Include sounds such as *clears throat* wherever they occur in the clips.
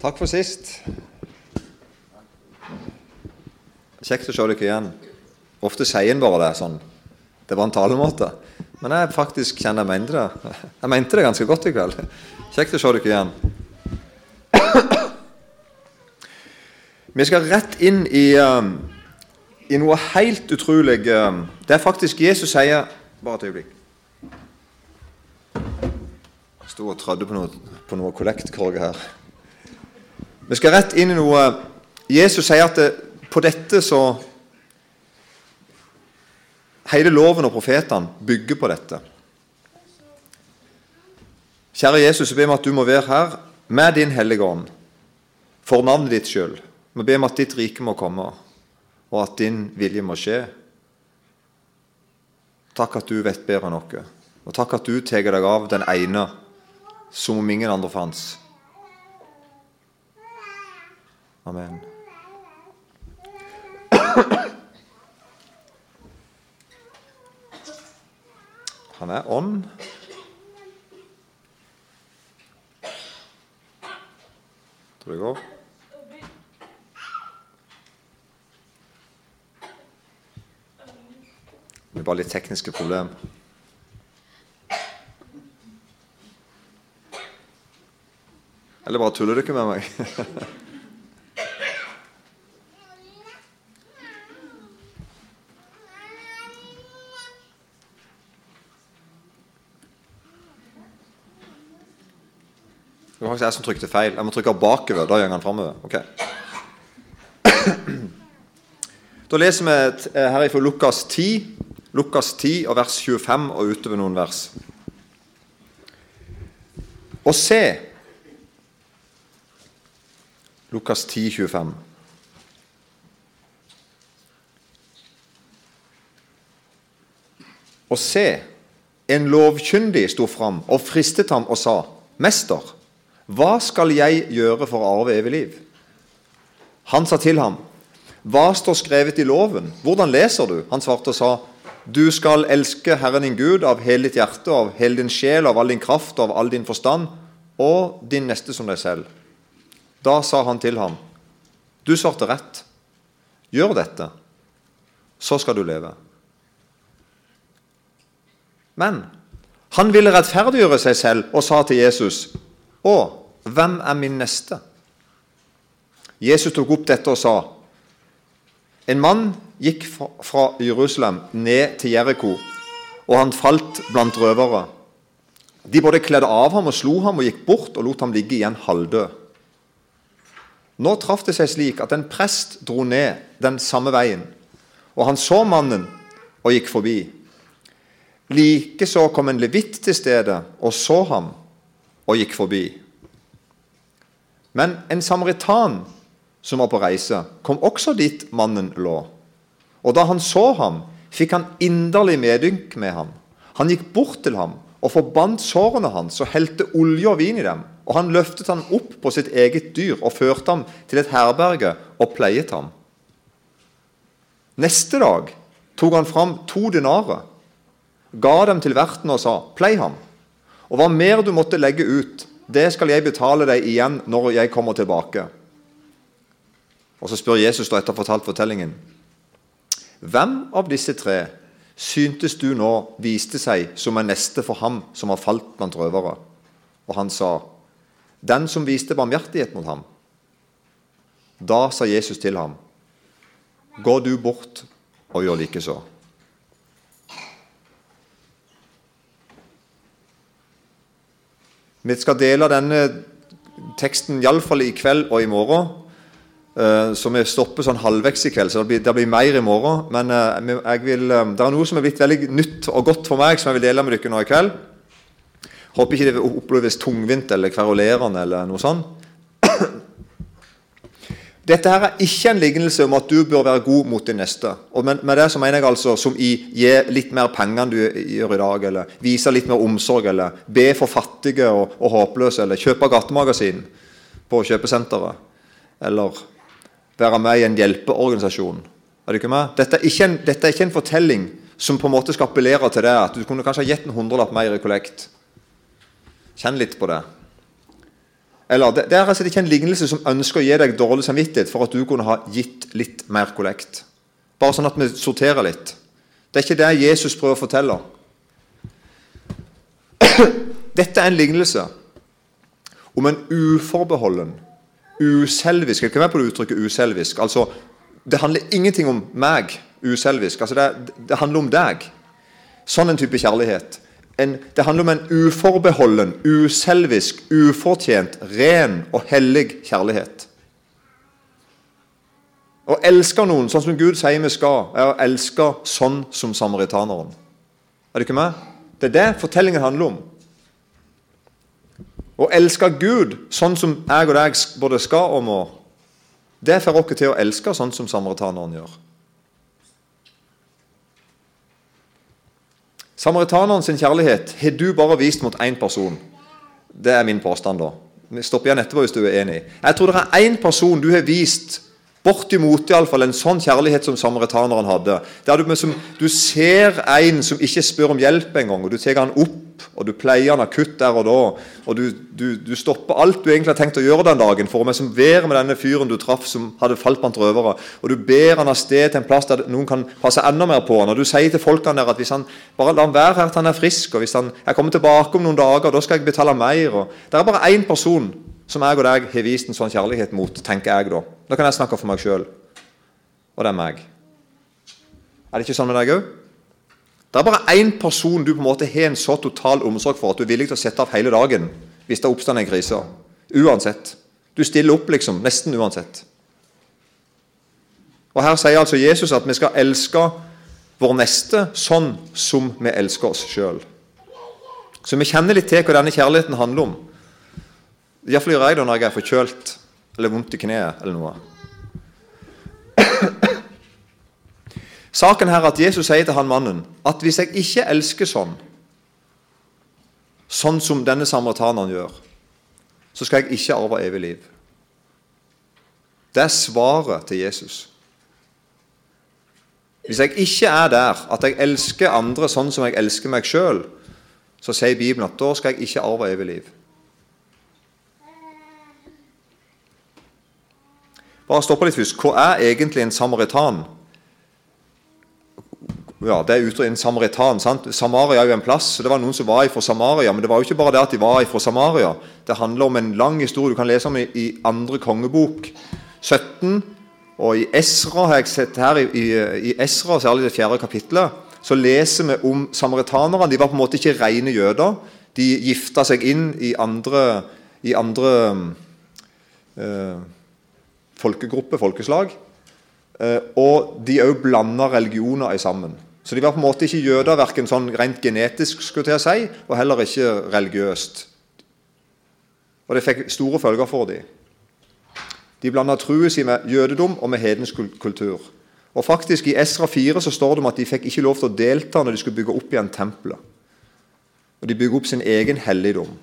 Takk for sist. Kjekt å se dere igjen. Ofte sier en bare det sånn. Det var en talemåte. Men jeg faktisk kjenner jeg mente det. Jeg mente det ganske godt i kveld. Kjekt å se dere igjen. Vi skal rett inn i, um, i noe helt utrolig. Um, det er faktisk Jesus sier Bare et øyeblikk. Jeg sto og trødde på noe, på noe kollektkorg her. Vi skal rett inn i noe Jesus sier at det, på dette så Hele loven og profetene bygger på dette. Kjære Jesus, jeg ber om at du må være her med din Hellige Ånd for navnet ditt skyld. Vi ber om at ditt rike må komme, og at din vilje må skje. Takk at du vet bedre enn noe, og takk at du tar deg av den ene som om ingen andre fantes. Amen. Han er ånd. Tror det går. Det er bare litt tekniske problem. Eller bare tuller dere med meg? *laughs* faktisk jeg som trykte feil. Jeg må trykke bakover. Da går han framover. Okay. *clears throat* Da leser vi eh, her fra Lukas 10, Lukas 10 og vers 25 og utover noen vers. Og se Lukas 10, 25. Og se, en lovkyndig sto fram og fristet ham og sa, Mester, hva skal jeg gjøre for å arve evig liv? Han sa til ham, Hva står skrevet i loven? Hvordan leser du? Han svarte og sa, Du skal elske Herren din Gud av hele ditt hjerte, av hele din sjel, av all din kraft, av all din forstand, og din neste som deg selv. Da sa han til ham, Du svarte rett. Gjør dette, så skal du leve. Men han ville rettferdiggjøre seg selv og sa til Jesus, Å, hvem er min neste? Jesus tok opp dette og sa, En mann gikk fra Jerusalem ned til Jeriko, og han falt blant røvere. De både kledde av ham og slo ham og gikk bort og lot ham ligge igjen halvdød. Nå traff det seg slik at en prest dro ned den samme veien, og han så mannen og gikk forbi. Likeså kom en levitt til stedet og så ham og gikk forbi. Men en samaritan som var på reise, kom også dit mannen lå. Og da han så ham, fikk han inderlig medynk med ham. Han gikk bort til ham og forbandt sårene hans og helte olje og vin i dem. Og han løftet ham opp på sitt eget dyr og førte ham til et herberge og pleiet ham. Neste dag tok han fram to dinarer, ga dem til verten og sa:" Plei ham, og hva mer du måtte legge ut, det skal jeg betale deg igjen når jeg kommer tilbake. Og Så spør Jesus da etter fortalt fortellingen. Hvem av disse tre syntes du nå viste seg som en neste for ham som har falt blant røvere? Og han sa, den som viste barmhjertighet mot ham. Da sa Jesus til ham, gå du bort og gjør likeså. Vi skal dele denne teksten iallfall i kveld og i morgen. Uh, så vi stopper sånn halvveis i kveld, så det blir, det blir mer i morgen. Men uh, vil, uh, det er noe som er blitt veldig nytt og godt for meg, som jeg vil dele med dere nå i kveld. Håper ikke det oppleves tungvint eller kverulerende eller noe sånt. Dette her er ikke en lignelse om at du bør være god mot din neste. Og med, det så mener jeg altså som i gi litt mer penger enn du gjør i dag, eller vise litt mer omsorg, eller be for fattige og, og håpløse, eller kjøpe gatemagasin på kjøpesenteret, eller være med i en hjelpeorganisasjon. Er du ikke med? Dette er ikke, en, dette er ikke en fortelling som på en måte skal appellere til det at du kunne kanskje ha gitt en hundrelapp mer i kollekt. Kjenn litt på det. Eller det, det er altså ikke en lignelse som ønsker å gi deg dårlig samvittighet for at du kunne ha gitt litt mer kollekt. Bare sånn at vi sorterer litt. Det er ikke det Jesus prøver å fortelle. *clears throat* Dette er en lignelse om en uforbeholden, uselvisk Jeg kan være på det uttrykket 'uselvisk'. altså Det handler ingenting om meg, uselvisk. altså det, det handler om deg. Sånn en type kjærlighet en, det handler om en uforbeholden, uselvisk, ufortjent, ren og hellig kjærlighet. Å elske noen sånn som Gud sier vi skal, er å elske sånn som samaritaneren. Er det ikke med? Det er det fortellingen handler om. Å elske Gud sånn som jeg og deg både skal og må, det får oss til å elske sånn som samaritaneren gjør. Samaritaneren sin kjærlighet har du bare vist mot én person. Det er min påstand, da. Stopp igjen etterpå hvis du er enig. Jeg tror det er én person du har vist Bortimot iallfall en sånn kjærlighet som samaritaneren hadde. Der du, som, du ser en som ikke spør om hjelp engang, og du tar han opp og du pleier han akutt der og da. og du, du, du, stopper alt du egentlig har tenkt å gjøre den dagen for å som være med denne fyren du traff som hadde falt blant røvere. Og du ber han av sted til en plass der noen kan passe enda mer på han. Og du sier til folkene der at hvis han bare lar han være her til han er frisk, og hvis han jeg kommer tilbake om noen dager, da skal jeg betale mer. og Det er bare én person som jeg og deg har vist en sånn kjærlighet mot, tenker jeg da. Da kan jeg snakke for meg sjøl. Og det er meg. Er det ikke sånn med deg òg? Det er bare én person du på en måte har en så total omsorg for at du er villig til å sette av hele dagen hvis det oppstår en krise. Uansett. Du stiller opp, liksom. Nesten uansett. Og Her sier altså Jesus at vi skal elske vår neste sånn som vi elsker oss sjøl. Så vi kjenner litt til hva denne kjærligheten handler om. Iallfall gjør jeg det når jeg er forkjølt eller vondt i kneet eller noe. Saken her er at Jesus sier til han mannen at hvis jeg ikke elsker sånn, sånn som denne samaritaneren gjør, så skal jeg ikke arve evig liv. Det er svaret til Jesus. Hvis jeg ikke er der at jeg elsker andre sånn som jeg elsker meg sjøl, så sier Bibelen at da skal jeg ikke arve evig liv. Bare stoppe litt først. Hva er egentlig en samaritan? Ja, Det er ute en samaritan. sant? Samaria er jo en plass. så Det var noen som var ifra Samaria. Men det var jo ikke bare det at de var ifra Samaria. Det handler om en lang historie. Du kan lese om i, i andre kongebok 17. Og i Esra har jeg sett her, i, i Esra, særlig det fjerde kapittelet, så leser vi om samaritanerne. De var på en måte ikke rene jøder. De gifta seg inn i andre, i andre eh, folkegrupper, folkeslag. Eh, og de òg blanda religioner sammen. Så de var på en måte ikke jøder verken sånn rent genetisk skulle jeg si, og heller ikke religiøst. Og det fikk store følger for dem. De blanda truet si med jødedom og med hedensk kultur. Og faktisk I Esra 4 så står det om at de fikk ikke lov til å delta når de skulle bygge opp igjen tempelet. Og De bygger opp sin egen helligdom.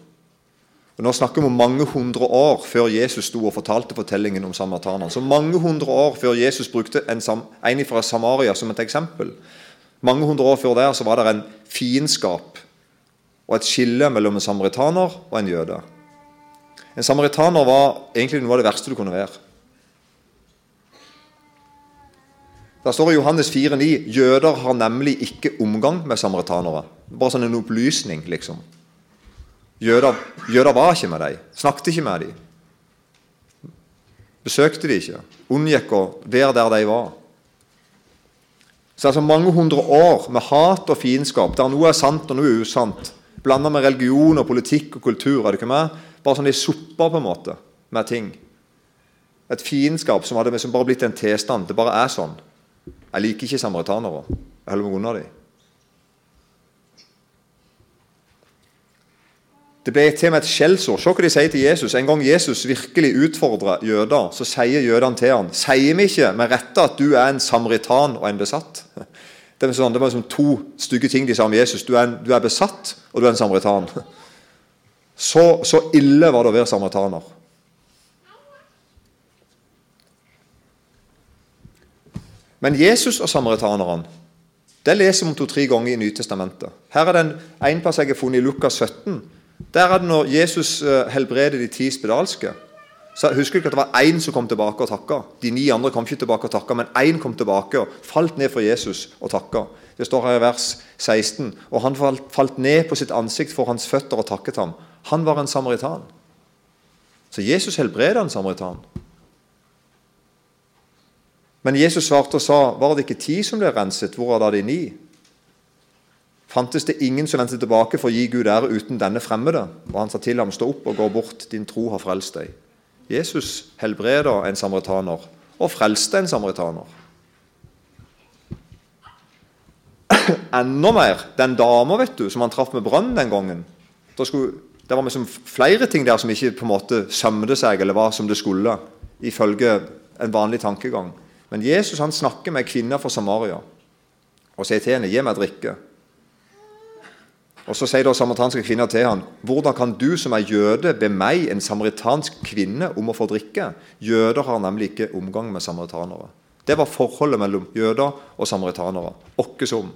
Og Nå snakker vi om mange hundre år før Jesus sto og fortalte fortellingen om samaritanerne. Så mange hundre år før Jesus brukte en, en fra Samaria som et eksempel. Mange hundre år før der så var det en fiendskap og et skille mellom en samaritaner og en jøde. En samaritaner var egentlig noe av det verste du kunne være. Der står i Johannes 4,9 jøder har nemlig ikke omgang med samaritanere. Bare sånn en opplysning, liksom. Jøder, jøder var ikke med dem, snakket ikke med dem. Besøkte de ikke. Unngikk å være der de var. Så altså Mange hundre år med hat og fiendskap, der noe er sant og noe er usant, blanda med religion og politikk og kultur, er det ikke med? bare sånn i supper på en måte med ting. Et fiendskap som hadde liksom bare blitt en tilstand. Det bare er sånn. Jeg liker ikke samaritanere. Jeg holder meg unna dem. Det ble til med et skjellsord. Se hva de sier til Jesus. En gang Jesus virkelig utfordrer jøder, så sier jødene til ham Sier vi ikke med rette at du er en samaritan og en besatt? Det, sånn, det var to stygge ting de sa om Jesus. Du er, en, du er besatt, og du er en samaritan. Så, så ille var det å være samaritaner. Men Jesus og samaritanerne det leser vi om to-tre ganger i Nytestamentet. Her er det en, en plass jeg har funnet i Lukas 17 Der er det når Jesus eh, helbreder de ti spedalske. Så Husker du ikke at det var én som kom tilbake og takka? De ni andre kom ikke tilbake og takka, men én kom tilbake og falt ned for Jesus og takka. Det står her i vers 16. Og han falt ned på sitt ansikt for hans føtter og takket ham. Han var en samaritan. Så Jesus helbreda en samaritan. Men Jesus svarte og sa, var det ikke ti som ble renset, hvor er da de ni? Fantes det ingen som vendte tilbake for å gi Gud ære uten denne fremmede? Og han sa til ham, stå opp og gå bort, din tro har frelst deg. Jesus helbreda en samaritaner, og frelste en samaritaner. *clears throat* Enda mer den dama vet du, som han traff med brønn den gangen. Skulle, det var liksom flere ting der som ikke på en måte sømte seg, eller var som det skulle, ifølge en vanlig tankegang. Men Jesus han snakker med kvinner fra Samaria og sier til henne 'Gi meg drikke'. Og Så sier da samaritanske kvinner til han, 'Hvordan kan du som er jøde, be meg, en samaritansk kvinne, om å få drikke?' Jøder har nemlig ikke omgang med samaritanere. Det var forholdet mellom jøder og samaritanere. Åkke som.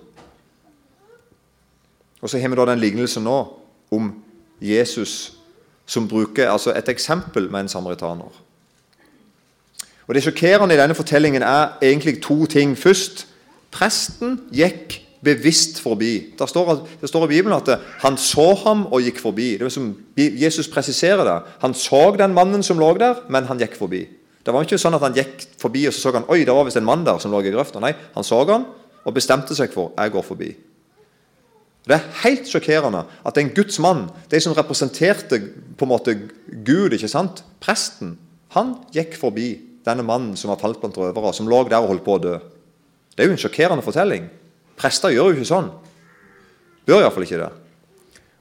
Og så har vi da den lignelsen nå om Jesus som bruker altså et eksempel med en samaritaner. Og Det sjokkerende i denne fortellingen er egentlig to ting. Først presten gikk bevisst forbi. Det står, det står, i Bibelen at han så ham og gikk forbi. Det er som Jesus presiserer det. Han så den mannen som lå der, men han gikk forbi. Det var ikke sånn at han gikk forbi og så så han, oi, det var visst en mann der som lå i grøfta. Nei, han så han og bestemte seg for jeg går forbi. Det er helt sjokkerende at en Guds mann, de som representerte på en måte Gud, ikke sant? presten, han gikk forbi denne mannen som var falt blant røvere, som lå der og holdt på å dø. Det er jo en sjokkerende fortelling. Prester gjør jo ikke sånn. Bør iallfall ikke det.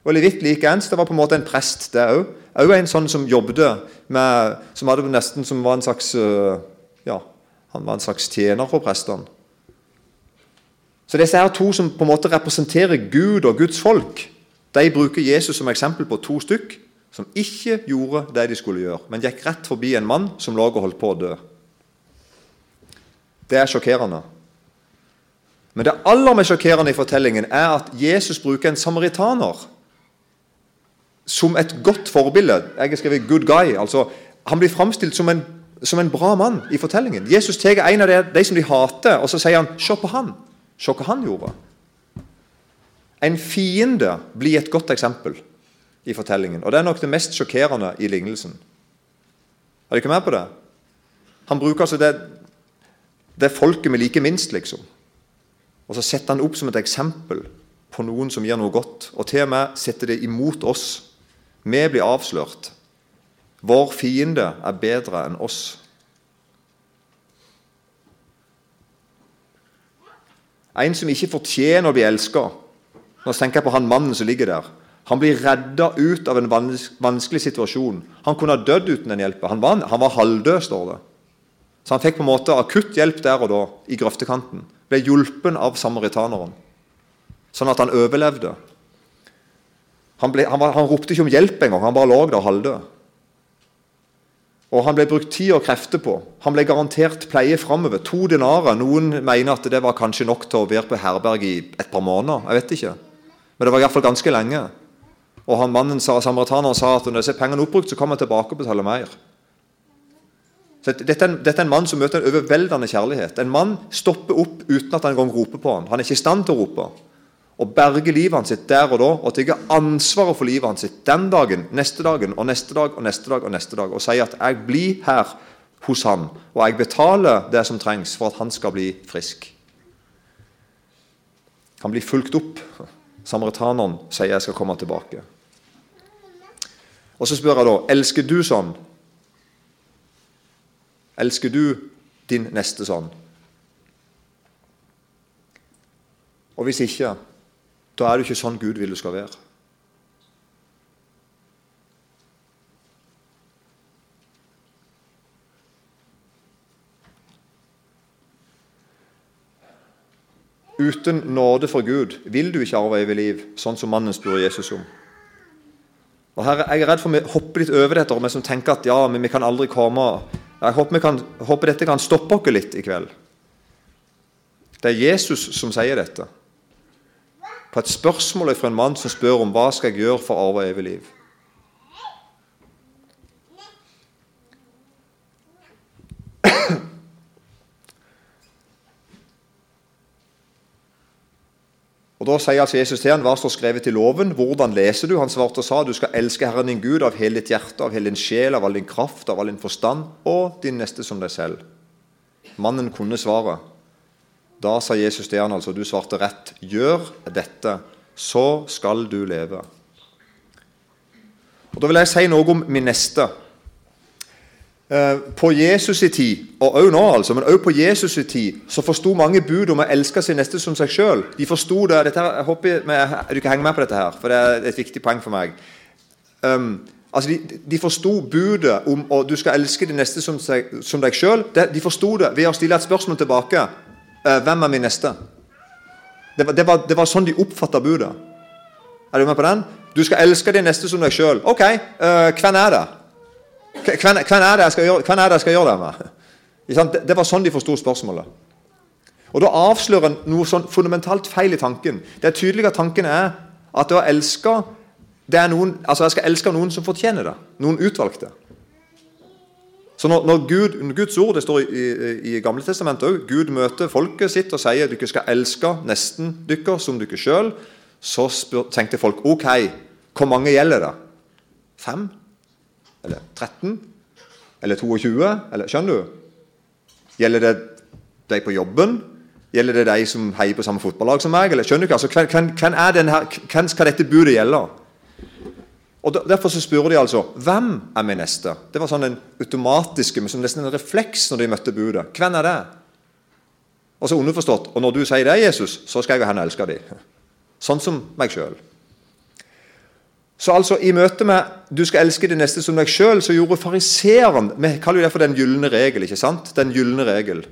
Og Levitt likeens, det var på en måte en prest, det òg. Òg en sånn som jobbet med Som hadde nesten som var en slags øh, Ja, han var en slags tjener for prestene. Så disse her to som på en måte representerer Gud og Guds folk, de bruker Jesus som eksempel på to stykk som ikke gjorde det de skulle gjøre, men gikk rett forbi en mann som lå og holdt på å dø. Det er sjokkerende. Men det aller mest sjokkerende i fortellingen er at Jesus bruker en samaritaner som et godt forbilde. Jeg har skrevet 'good guy'. altså Han blir framstilt som en, som en bra mann i fortellingen. Jesus tar en av de, de som de hater, og så sier han 'se på han'. Se hva han gjorde. En fiende blir et godt eksempel i fortellingen. Og Det er nok det mest sjokkerende i lignelsen. Er dere med på det? Han bruker altså det, det folket vi liker minst, liksom. Og så setter han opp som et eksempel på noen som gjør noe godt. Og til og med setter det imot oss. Vi blir avslørt. Vår fiende er bedre enn oss. En som ikke fortjener å bli elska. Nå tenker jeg på han mannen som ligger der. Han blir redda ut av en vanskelig situasjon. Han kunne ha dødd uten den hjelpa. Han han var halvdød, står det. Så han fikk på en måte akutt hjelp der og da, i grøftekanten. Ble hjulpen av samaritaneren, sånn at han overlevde. Han, ble, han, var, han ropte ikke om hjelp engang, han bare lå der halvdød. Og han ble brukt tid og krefter på. Han ble garantert pleie framover. To denarer. Noen mener at det var kanskje nok til å være på herberg i et par måneder. Jeg vet ikke. Men det var iallfall ganske lenge. Og han mannen sa, samaritaneren sa at når disse pengene er oppbrukt, så kommer han tilbake og betaler mer. Dette, er en, dette er en mann som møter en overveldende kjærlighet. En mann stopper opp uten at han engang roper på han. Han er ikke i stand til å rope og berge livet hans sitt der og da, og tar ansvaret for livet hans sitt den dagen, neste dagen og neste dag og neste dag og neste dag, og sier at 'jeg blir her hos han, og jeg betaler det som trengs for at han skal bli frisk'. Han blir fulgt opp. Samaritaneren sier 'jeg skal komme tilbake'. Og Så spør jeg da elsker du sånn. Elsker du din neste sånn? Og hvis ikke da er du ikke sånn Gud vil du skal være. Uten nåde fra Gud vil du ikke arve evig liv, sånn som mannen spør Jesus om. Og her, Jeg er redd for vi hopper litt over dette, og vi som tenker at ja, men vi kan aldri komme Jeg håper, kan, håper dette kan stoppe oss litt i kveld. Det er Jesus som sier dette. på et spørsmål fra en mann som spør om hva skal jeg gjøre for å arve evig liv. Og Da sier altså Jesus til han, hva står skrevet i loven? Hvordan leser du? Han svarte og sa du skal elske Herren din Gud av hele ditt hjerte, av hele din sjel, av all din kraft, av all din forstand, og din neste som deg selv. Mannen kunne svaret. Da sa Jesus til han altså, du svarte rett. Gjør dette, så skal du leve. Og Da vil jeg si noe om min neste. Eh, på Jesus' i tid, og også nå altså, men også på Jesus' i tid, så forsto mange bud om å elske sin neste som seg sjøl. De forsto det dette Jeg håper du kan henge med på dette, her, for det er et viktig poeng for meg. Um, altså De, de forsto budet om å du skal elske din neste som, seg, som deg sjøl. De forsto det ved å stille et spørsmål tilbake. Uh, hvem er min neste? Det var, det var, det var sånn de oppfatta budet. Er du med på den? Du skal elske din neste som deg sjøl. Ok, uh, hvem er det? Hvem, er jeg skal gjøre, hvem er det jeg skal gjøre det med? Det, var sånn de forsto spørsmålet. Og Da avslører en noe sånn fundamentalt feil i tanken. Det er tydelig at tanken er at å elske det er noen, altså Jeg skal elske noen som fortjener det. Noen utvalgte. Så når, når Gud, Guds ord det står i, i, i Gamle Testamentet òg Gud møter folket sitt og sier dere skal elske nesten dere som dere sjøl, så spør, tenkte folk OK, hvor mange gjelder det? Fem? Eller 13? Eller 22? Eller, skjønner du? Gjelder det de på jobben? Gjelder det de som heier på samme fotballag som meg? Eller, skjønner du ikke? Altså, hvem, hvem, denne, hvem skal dette budet gjelde? Og Derfor så spør de altså hvem er min neste. Det var sånn en automatisk, som nesten en refleks når de møtte budet. Hvem er det? Og så underforstått og når du sier det, Jesus, så skal jeg og henne elske dem. Sånn som meg sjøl. Så altså i møte med 'du skal elske de neste som deg sjøl', så gjorde fariseeren Vi kaller jo det for den gylne regel. ikke sant? Den gylne regel.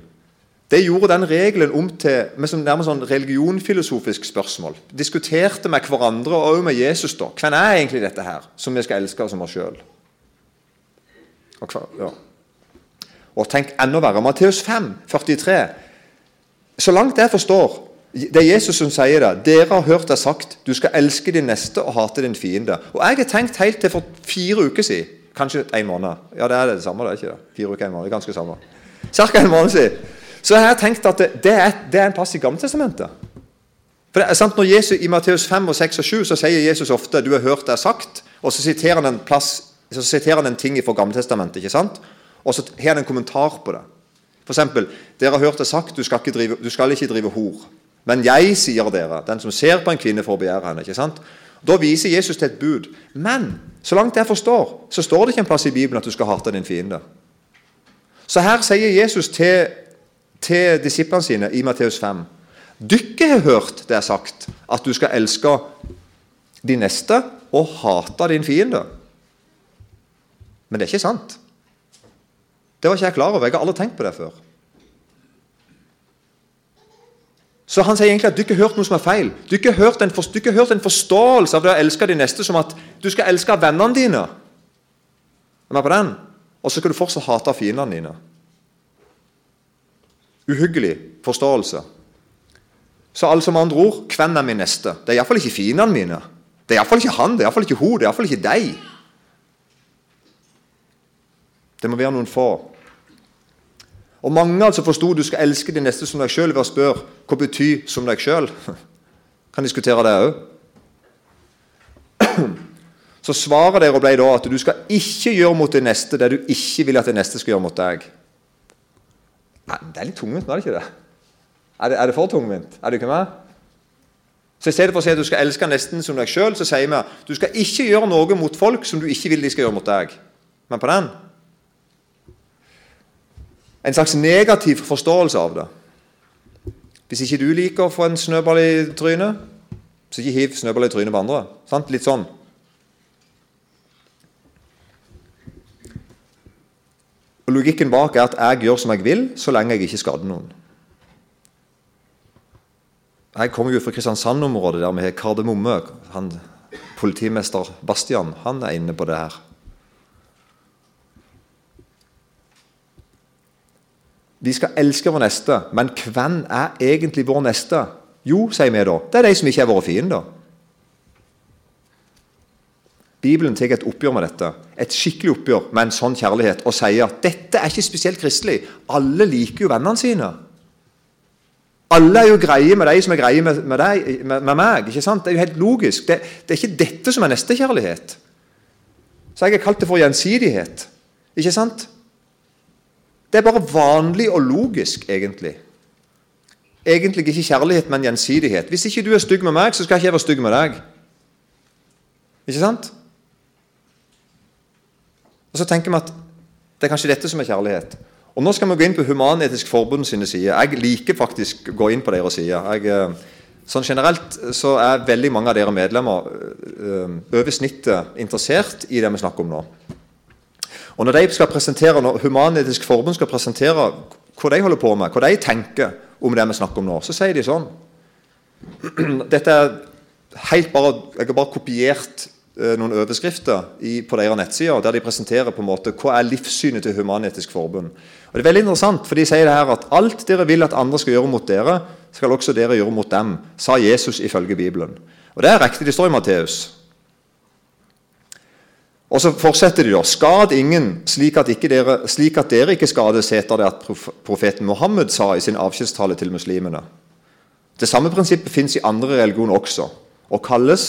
Det gjorde den regelen om til med sånn, nærmest sånn religionfilosofisk spørsmål. Diskuterte med hverandre og også med Jesus. da. Hvem er egentlig dette her, som vi skal elske som oss sjøl? Og, ja. og tenk enda verre. Matteus 5, 43. Så langt jeg forstår, det er Jesus som sier det. Dere har hørt det sagt du skal elske din neste og hate din fiende. Og Jeg har tenkt helt til for fire uker siden, kanskje en måned Ja, det er det samme, det er ikke det? Fire uker, en måned, er ganske samme. Cirka en måned siden. Så jeg har tenkt at det, er, det er, en plass i Gammeltestamentet. For det er sant, når Jesus I Matteus 5, og 6 og 7 så sier Jesus ofte 'du har hørt det sagt', og så siterer han en, plass, så siterer han en ting fra Gammeltestamentet. ikke sant? Og så har han en kommentar på det. For eksempel, 'Dere har hørt det sagt, du skal ikke drive, du skal ikke drive hor'. Men jeg sier dere, den som ser på en kvinne for å begjære henne. ikke sant? Da viser Jesus til et bud. Men så langt jeg forstår, så står det ikke en plass i Bibelen at du skal hate din fiende. Så her sier Jesus til, til disiplene sine i Matteus 5 Dere har hørt det er sagt, at du skal elske de neste og hate din fiende. Men det er ikke sant. Det var ikke jeg klar over. Jeg har aldri tenkt på det før. Så han sier egentlig at du ikke har hørt noe som er feil. Du ikke har hørt en, ikke hørt en forståelse av det å elske de neste som at du skal elske vennene dine. Er på den? Og så skal du fortsatt hate fiendene dine. Uhyggelig forståelse. Så altså med andre ord hvem er min neste? Det er iallfall ikke fiendene mine. Det er iallfall ikke han, det er iallfall ikke hun, det er iallfall ikke deg. Det må være noen få. Og Mange altså forsto du skal elske de neste som deg sjøl ved å spørre hva betyr 'som deg sjøl'. *laughs* Kan diskutere det òg. *clears throat* Så svaret deres ble da at du skal ikke gjøre mot det neste det du ikke vil at det neste skal gjøre mot deg. Nei, Det er litt tungvint, er det ikke det? Er det, er det for tungvint? Er du ikke med? Så I stedet for å si at du skal elske nesten som deg sjøl, så sier vi du skal ikke gjøre noe mot folk som du ikke vil de skal gjøre mot deg. Men på den en slags negativ forståelse av det. Hvis ikke du liker å få en snøball i trynet, så ikke hiv snøball i trynet på andre. Sant? Litt sånn. Og Logikken bak er at jeg gjør som jeg vil, så lenge jeg ikke skader noen. Jeg kommer jo fra Kristiansand-området, der vi har Kardemomme. Han, politimester Bastian han er inne på det her. Vi skal elske vår neste, men hvem er egentlig vår neste? Jo, sier vi da. Det er de som ikke er våre fiender. Bibelen tar et oppgjør med dette, et skikkelig oppgjør med en sånn kjærlighet, og sier at dette er ikke spesielt kristelig. Alle liker jo vennene sine. Alle er jo greie med de som er greie med, med, deg, med, med meg. ikke sant? Det er jo helt logisk. Det, det er ikke dette som er nestekjærlighet. Så jeg har kalt det for gjensidighet. Ikke sant? Det er bare vanlig og logisk, egentlig. Egentlig ikke kjærlighet, men gjensidighet. Hvis ikke du er stygg med meg, så skal ikke jeg være stygg med deg. Ikke sant? Og Så tenker vi at det er kanskje dette som er kjærlighet. Og Nå skal vi gå inn på Human-Etisk Forbund sine sider. Jeg liker faktisk å gå inn på deres sider. Jeg, eh, sånn Generelt så er veldig mange av dere medlemmer øh, over snittet interessert i det vi snakker om nå. Og Når de skal presentere, når Human-Etisk Forbund skal presentere hva de holder på med, hva de tenker om det vi snakker om nå, så sier de sånn *clears throat* Dette er helt bare, Jeg har bare kopiert Eh, noen overskrifter i, på deres nettsider der de presenterer på en måte hva er livssynet til Human-Etisk Forbund. Og Det er veldig interessant, for de sier det her at alt dere vil at andre skal gjøre mot dere, skal også dere gjøre mot dem, sa Jesus ifølge Bibelen. Og Det er riktig, det står i Matteus. Og så fortsetter de da. Skad ingen, slik at, dere, slik at dere ikke skades, heter det at profeten Mohammed sa i sin avskjedstale til muslimene. Det samme prinsippet fins i andre religioner også, og kalles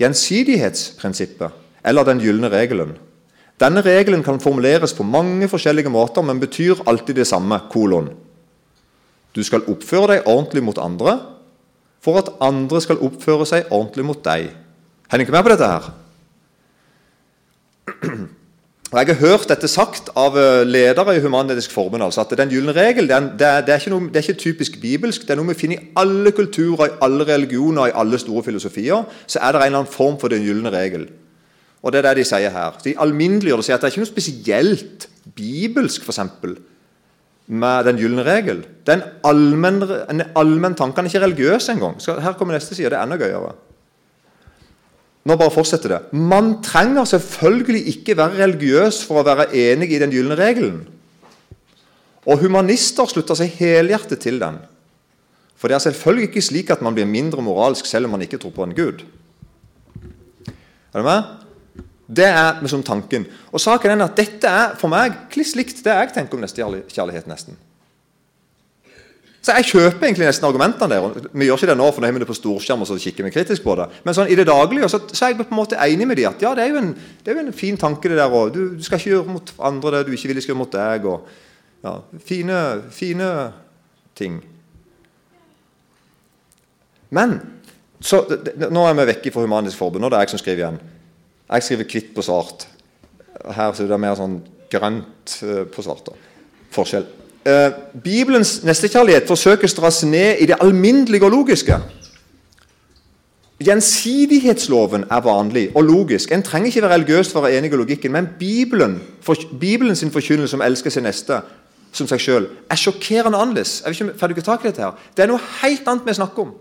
gjensidighetsprinsippet, eller den gylne regelen. Denne regelen kan formuleres på mange forskjellige måter, men betyr alltid det samme. kolon. Du skal oppføre deg ordentlig mot andre for at andre skal oppføre seg ordentlig mot deg. Henger ikke med på dette her? Og Jeg har hørt dette sagt av eh, ledere i Human-Etisk Forbund. altså at Den gylne regel er, det, det, er noe, det er, ikke typisk bibelsk. Det er noe vi finner i alle kulturer, i alle religioner, i alle store filosofier. Så er det en eller annen form for den gylne regel. Og det er det de sier her. De alminneliggjør det sier at det er ikke noe spesielt bibelsk for eksempel, med den gylne regel. Det er en allmenn, en tanke. Den er ikke religiøs engang. Her kommer neste side. Det er enda gøyere. Nå bare fortsetter det. Man trenger selvfølgelig ikke være religiøs for å være enig i den gylne regelen. Og humanister slutter seg helhjertet til den. For det er selvfølgelig ikke slik at man blir mindre moralsk selv om man ikke tror på en gud. Er du med? Det er liksom tanken. Og saken er at Dette er for meg kliss likt det jeg tenker om nestekjærlighet. nesten. Så Jeg kjøper egentlig nesten argumentene der. Vi gjør ikke det nå, for nå har vi det på storskjerm og så kikker vi kritisk på det. Men sånn i det daglige så, så, er jeg på en måte enig med de at ja, det er jo en, er jo en fin tanke, det der. òg. du, du, skal ikke gjøre mot andre det du ikke vil skal gjøre mot deg. og ja, Fine, fine ting. Men så, det, Nå er vi vekke fra Humanisk Forbund. Er det jeg som skriver igjen. Jeg skriver hvitt på svart. Her så det er mer sånn grønt eh, på svart. Forskjell eh, Bibelens nestekjærlighet forsøkes dras ned i det alminnelige og logiske. Gjensidighetsloven er vanlig og logisk. En trenger ikke være religiøs for å være enig i logikken, men Bibelen, for, Bibelen sin forkynnelse om å elske sin neste som seg sjøl er sjokkerende annerledes. Jeg vet ikke, ikke tak i dette her? Det er noe helt annet vi snakker om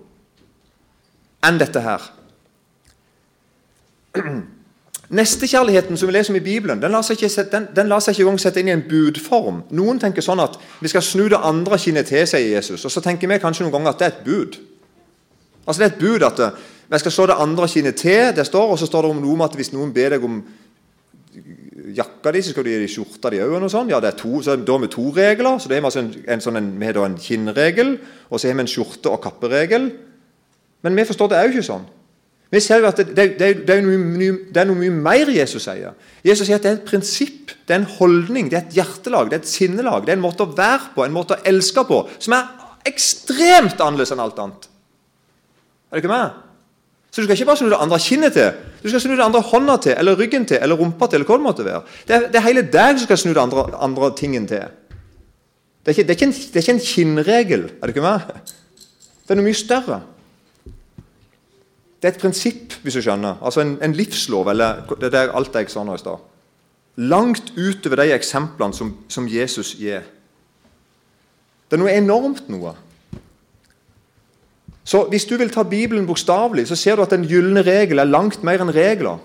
enn dette her. *clears throat* Nestekjærligheten som vi leser om i Bibelen, den lar seg ikke, den, den lar seg ikke engang sette inn i en budform. Noen tenker sånn at vi skal snu det andre kinnet til, sier Jesus. Og så tenker vi kanskje noen ganger at det er et bud. Altså Det er et bud at eh, vi skal slå det andre kinnet til. det står, Og så står det om noe om at hvis noen ber deg om jakka di, så skal du gi dem skjorta di òg. Ja, det er to, så da har vi to regler. så det er altså en, en, sånn har en kinnregel, og så har vi en skjorte- og kapperegel. Men vi forstår det er jo ikke sånn. Vi ser jo at det, det, det, er noe, det, er noe, mye mer Jesus sier. Jesus sier at det er et prinsipp, det er en holdning, det er et hjertelag, det er et sinnelag. Det er en måte å være på, en måte å elske på, som er ekstremt annerledes enn alt annet. Er det ikke med? Så Du skal ikke bare snu det andre kinnet til, du skal snu det andre hånda til, eller ryggen til, eller rumpa til. eller hva Det måtte være. Det er, er hele deg som skal snu det andre, andre tingen til. Er, ikke, det, er ikke en, det er ikke en kinnregel. Er det ikke med? Det er noe mye større. Det er et prinsipp, hvis du skjønner. Altså en, en livslov. eller det er alt jeg sa nå i stad. Langt utover de eksemplene som, som, Jesus gir. Det er noe enormt noe. Så Hvis du vil ta Bibelen bokstavelig, så ser du at den gylne regel er langt mer enn regler.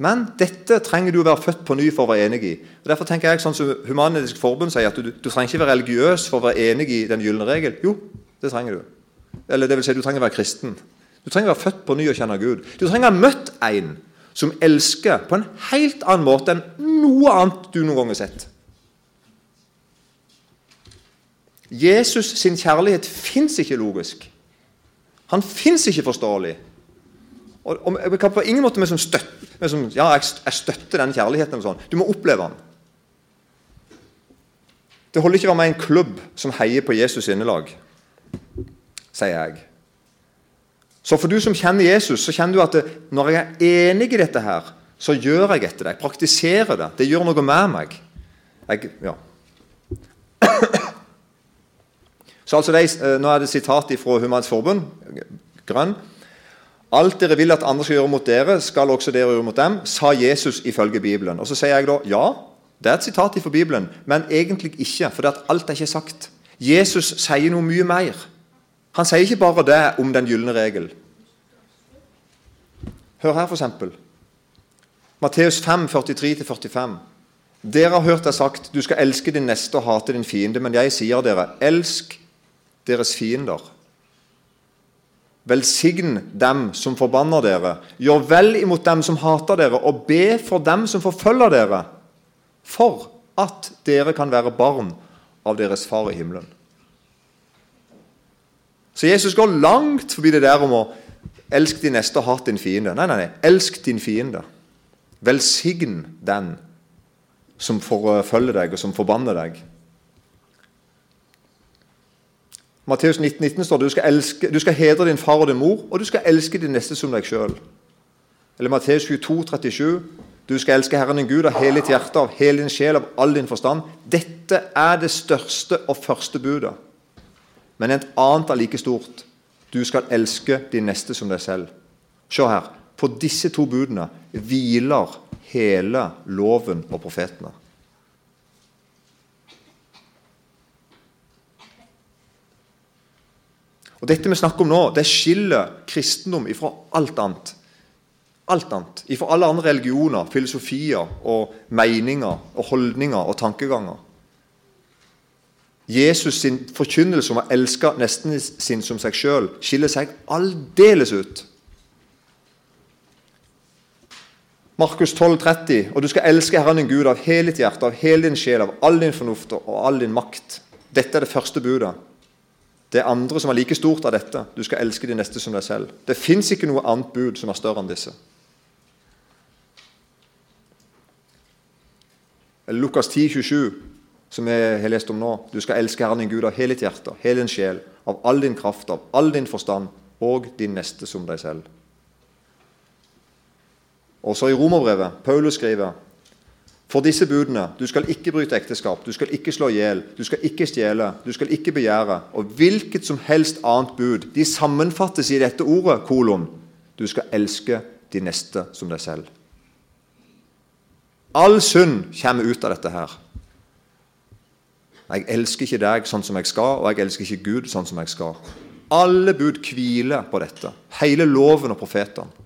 Men dette trenger du å være født på ny for å være enig i. Og Derfor tenker jeg sånn som Human-Etisk Forbund sier, at du, du trenger ikke være religiøs for å være enig i den gylne regel. Jo, det trenger du. Eller det vil si, du trenger å være kristen. Du trenger å være født på ny og kjenne Gud. Du trenger å ha møtt en som elsker på en helt annen måte enn noe annet du noen gang har sett. Jesus sin kjærlighet fins ikke logisk. Han fins ikke forståelig. Og, og Jeg kan på ingen måte med som støtte, med som, ja, jeg, støtter den kjærligheten. sånn. Du må oppleve den. Det holder ikke å være med i en klubb som heier på Jesus innelag, sier jeg. Så for du som kjenner Jesus, så kjenner du at det, når jeg er enig i dette her, så gjør jeg etter det. Jeg praktiserer det. Det gjør noe med meg. Jeg, ja. Så altså de, eh, Nå er det sitat fra Humans Forbund, grønn. Alt dere vil at andre skal gjøre mot dere, skal også dere gjøre mot dem, sa Jesus ifølge Bibelen. Og Så sier jeg da ja, det er et sitat fra Bibelen, men egentlig ikke, for alt er ikke sagt. Jesus sier noe mye mer. Han sier ikke bare det om den gylne regel. Hør her, f.eks. Matteus 5, 43-45. Dere har hørt det sagt, du skal elske din neste og hate din fiende, men jeg sier dere, elsk deres fiender. Velsign dem som forbanner dere. Gjør vel imot dem som hater dere, og be for dem som forfølger dere, for at dere kan være barn av deres far i himmelen. Så Jesus går langt forbi det der om å elske din neste og hat din fiende. Nei, nei, nei. Elsk din fiende. Velsign den som forfølger deg, og som forbanner deg. Matteus 19, 19 står det du skal, elske, du skal hedre din far og din mor, og du skal elske din neste som deg sjøl. Eller Matteus 22, 37. Du skal elske Herren din Gud av hele ditt hjerte, av hele din sjel, av all din forstand. Dette er det største og første budet. Men et annet er like stort. Du skal elske din neste som deg selv. Se her. På disse to budene hviler hele loven og profetene. Og Dette vi snakker om nå, det skiller kristendom ifra alt annet. Alt annet. Ifra alle andre religioner, filosofier og meninger og holdninger og tankeganger. Jesus sin forkynnelse om å elske nesten sin som seg sjøl skiller seg aldeles ut. Markus 12, 30, og du skal elske Herren din Gud av hele ditt hjerte, av hele din sjel, av all din fornuft og all din makt. Dette er det første budet. Det er andre som er like stort av dette. Du skal elske de neste som deg selv. Det fins ikke noe annet bud som er større enn disse. Lukas 10, 27, som vi har lest om nå. Du skal elske Herren din Gud av hele ditt hjerte, hele din sjel, av all din kraft, av all din forstand, og din neste som deg selv. Også i Romerbrevet, Paulus skriver for disse budene du skal ikke bryte ekteskap, du skal ikke slå i hjel, du skal ikke stjele, du skal ikke begjære, og hvilket som helst annet bud, de sammenfattes i dette ordet, kolon. Du skal elske de neste som deg selv. All synd kommer ut av dette her. Jeg elsker ikke deg sånn som jeg skal, og jeg elsker ikke Gud sånn som jeg skal. Alle bud hviler på dette. Hele loven og profetene.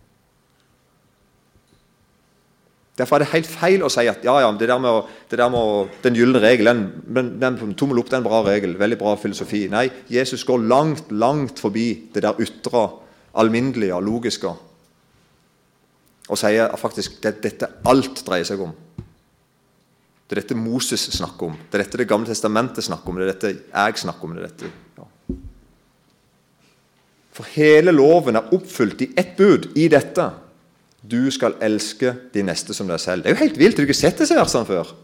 Derfor er det helt feil å si at ja, ja, det der med, det der med den gylne regel, den, den, tommel opp, det er en bra regel. Veldig bra filosofi. Nei, Jesus går langt, langt forbi det der ytre, alminnelige og logiske. Og sier faktisk at dette alt dreier seg om. Det er dette Moses snakker om. Det er dette Det gamle testamentet snakker om. Det er dette jeg snakker om. Det er dette, ja. For hele loven er oppfylt i ett bud, i dette. Du skal elske de neste som deg selv. Det er jo helt vilt. Har du ikke sett disse versene før?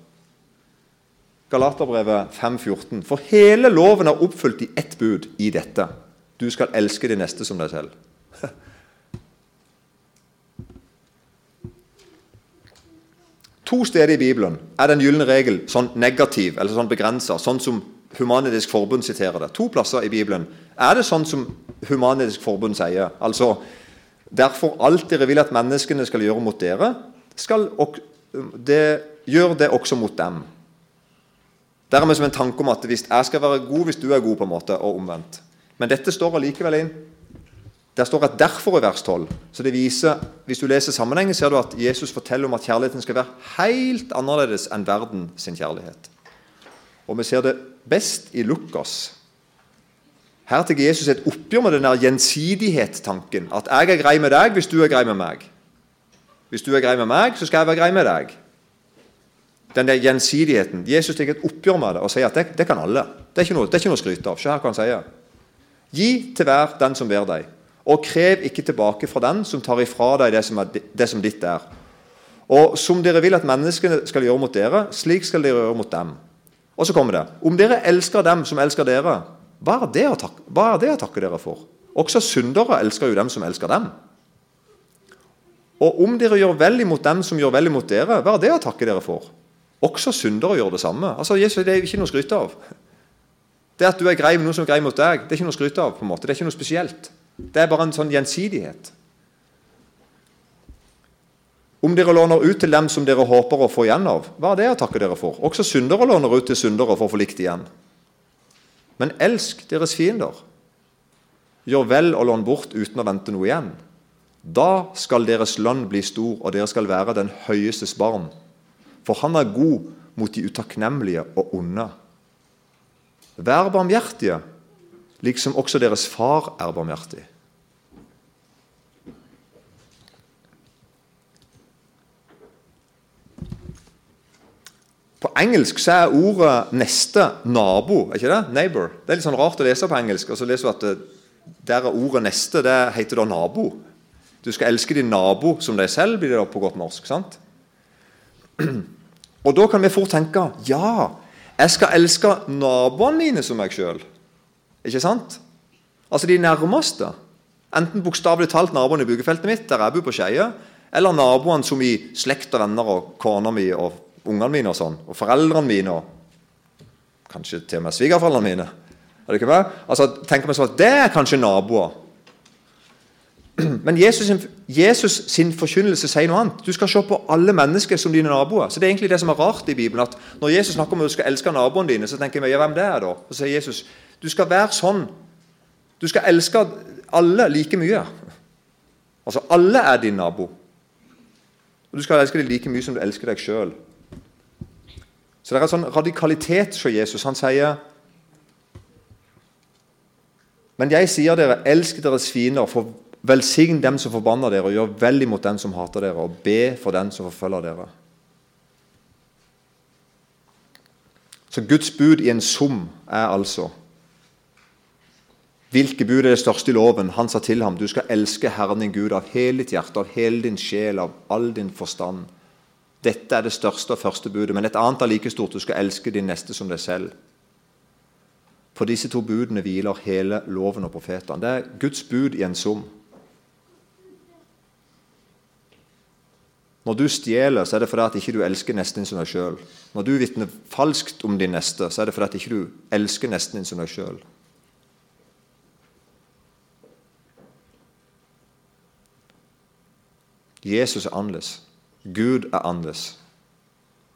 Galaterbrevet 5,14. For hele loven er oppfylt i ett bud i dette. Du skal elske de neste som deg selv. To steder i Bibelen er den gylne regel sånn negativ eller sånn begrensa, sånn som Humanitisk Forbund siterer det. To plasser i Bibelen er det sånn som Humanitisk Forbund sier. Altså Derfor alt dere vil at menneskene skal gjøre mot dere, skal det, gjør det også mot dem. Dermed som en tanke om at hvis jeg skal være god hvis du er god, på en måte, og omvendt. Men dette står allikevel inn. Der står et 'derfor' i vers 12. Så det viser, Hvis du leser sammenhengen, ser du at Jesus forteller om at kjærligheten skal være helt annerledes enn verden sin kjærlighet. Og vi ser det best i Lukas Her tar Jesus et oppgjør med den der gjensidighet-tanken. At jeg er grei med deg hvis du er grei med meg. Hvis du er grei med meg, så skal jeg være grei med deg. Den der gjensidigheten. Jesus tar et oppgjør med det og sier at det, det kan alle. Det er ikke noe, det er ikke noe å skryte av. Se her hva han sier. Gi til hver den som ber deg, og krev ikke tilbake fra den som tar ifra deg det som, er, det som ditt er. Og som dere vil at menneskene skal gjøre mot dere, slik skal dere gjøre mot dem. Og så kommer det. Om dere elsker dem som elsker dere, hva er det å takke, det å takke dere for? Også syndere elsker jo dem som elsker dem. Og om dere gjør vel imot dem som gjør vel imot dere, hva er det å takke dere for? Også syndere gjør det samme. Altså, Jesus, Det er ikke noe å skryte av. Det at du er grei med noen som er grei mot deg, det er ikke noe å skryte av. på en måte. Det er ikke noe spesielt. Det er bare en sånn gjensidighet. Om dere låner ut til dem som dere håper å få igjen av, hva er det å takke dere for? Også syndere låner ut til syndere for å få likt igjen. Men elsk deres fiender. Gjør vel og lån bort uten å vente noe igjen. Da skal deres lønn bli stor, og dere skal være den høyestes barn. For han er god mot de utakknemlige og onde. Vær barmhjertige, liksom også deres far er barmhjertig. På engelsk så er ordet 'neste' nabo. er ikke det? Neighbor. Det er litt sånn rart å lese på engelsk. og så leser du at Der er ordet 'neste' det heter da 'nabo'. Du skal elske din nabo som deg selv, blir det da på godt norsk. sant? Og da kan vi fort tenke ja, jeg skal elske naboene mine som meg sjøl. Ikke sant? Altså de nærmeste. Enten bokstavelig talt naboen i byggefeltet mitt, der jeg bor på Skeie, eller naboene som i slekt og venner og kona mi og ungene mine og sånn, og foreldrene mine og kanskje til og med svigerforeldrene mine. Er det ikke med? Altså, tenker vi sånn at Det er kanskje naboer. *clears throat* Men Jesus sin, Jesus sin forkynnelse sier noe annet. Du skal se på alle mennesker som dine naboer. Så Det er egentlig det som er rart i Bibelen. at Når Jesus snakker om at du skal elske naboene dine, så tenker jeg ja, hvem det er da? Og Så sier Jesus du skal være sånn. Du skal elske alle like mye. Altså alle er din nabo. Og Du skal elske dem like mye som du elsker deg sjøl. Så det er en sånn radikalitet hos Jesus. Han sier Men jeg sier dere, elsk deres fiender, for velsign dem som forbanner dere, og gjør vel imot den som hater dere, og be for den som forfølger dere. Så Guds bud i en sum er altså Hvilke bud er det største i loven? Han sa til ham, du skal elske Herren din Gud av hele ditt hjerte, av hele din sjel, av all din forstand. Dette er det største og første budet, men et annet er like stort. Du skal elske din neste som deg selv. På disse to budene hviler hele loven og profetene. Det er Guds bud i en sum. Når du stjeler, så er det fordi at ikke du elsker nesten din som deg sjøl. Når du vitner falskt om din neste, så er det fordi at ikke du elsker nesten din som deg sjøl. Jesus er annerledes. Gud er annerledes.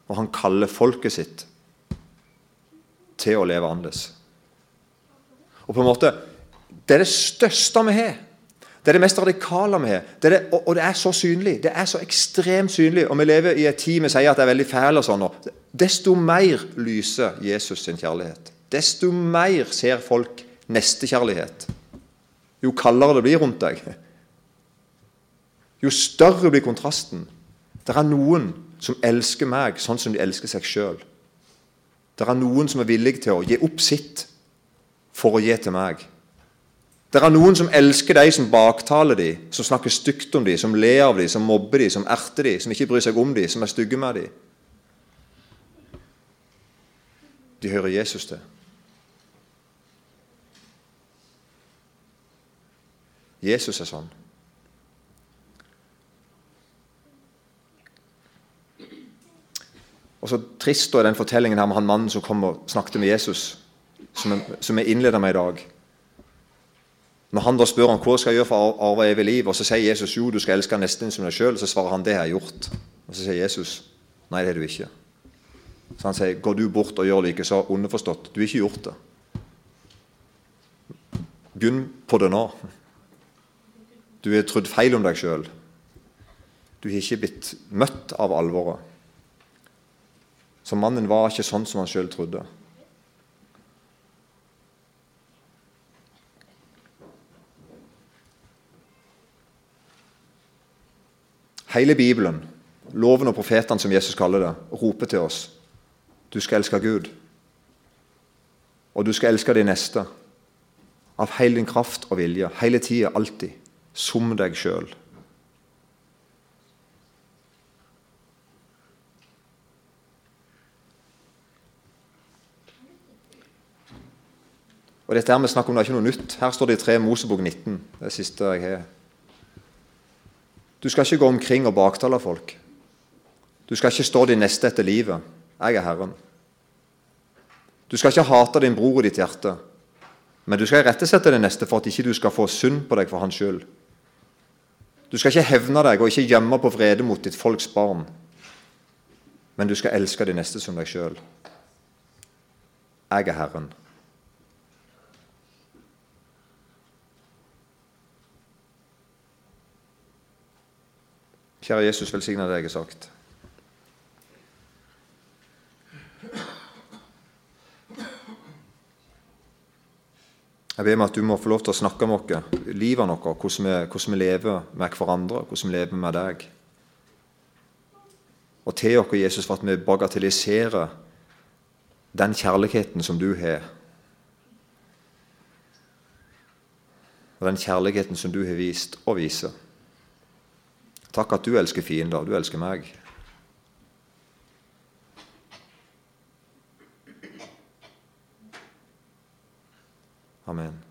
Og han kaller folket sitt til å leve annerledes. Og på en måte, Det er det største vi har. Det er det mest radikale vi har. Og, og, det er så synlig. Det er så ekstremt synlig. Og vi lever i et tid vi sier at det er veldig fæl og sånn. Desto mer lyser Jesus sin kjærlighet. Desto mer ser folk nestekjærlighet. Jo kaldere det blir rundt deg, jo større blir kontrasten. Det er noen som elsker meg sånn som de elsker seg sjøl. Det er noen som er villige til å gi opp sitt for å gi til meg. Det er noen som elsker de som baktaler de, som snakker stygt om de, som ler av de, som mobber de, som erter de, som ikke bryr seg om de, som er stygge med de. De hører Jesus til. Jesus er sånn. Og så trist er den fortellingen her med han mannen som kom og snakket med Jesus, som jeg, innleda med i dag. Når han da spør han, hva skal jeg gjøre for å arve evig liv, og så sier Jesus jo, du skal elske nesten som deg sjøl, så svarer han det har jeg gjort. Og så sier Jesus nei, det har du ikke. Så han sier går du bort og gjør like, så underforstått du har ikke gjort det. Begynn på det nå. Du har trodd feil om deg sjøl. Du har ikke blitt møtt av alvoret. Så mannen var ikke sånn som han sjøl trodde. Hele Bibelen, loven og profetene, som Jesus kaller det, roper til oss. Du skal elske Gud. Og du skal elske de neste. Av hele din kraft og vilje. Hele tida, alltid. Som deg sjøl. Og dette her vi snakker om, det er ikke noe nytt. Her står det i 3 Mosebok 19. Det siste jeg har. Du skal ikke gå omkring og baktale folk. Du skal ikke stå de neste etter livet. Jeg er Herren. Du skal ikke hate din bror i ditt hjerte, men du skal irettesette det neste for at ikke du skal få synd på deg for hans skyld. Du skal ikke hevne deg og ikke gjemme på vrede mot ditt folks barn, men du skal elske de neste som deg sjøl. Jeg er Herren. Kjære Jesus, velsigne det jeg har sagt. Jeg ber meg at du må få lov til å snakke med oss, livet vårt, hvordan hvordan vi lever med hverandre, hvordan vi lever med deg. Og til oss, Jesus, for at vi bagatelliserer den kjærligheten som du har. Og den kjærligheten som du har vist og viser. Takk at du elsker fiender. Du elsker meg. Amen.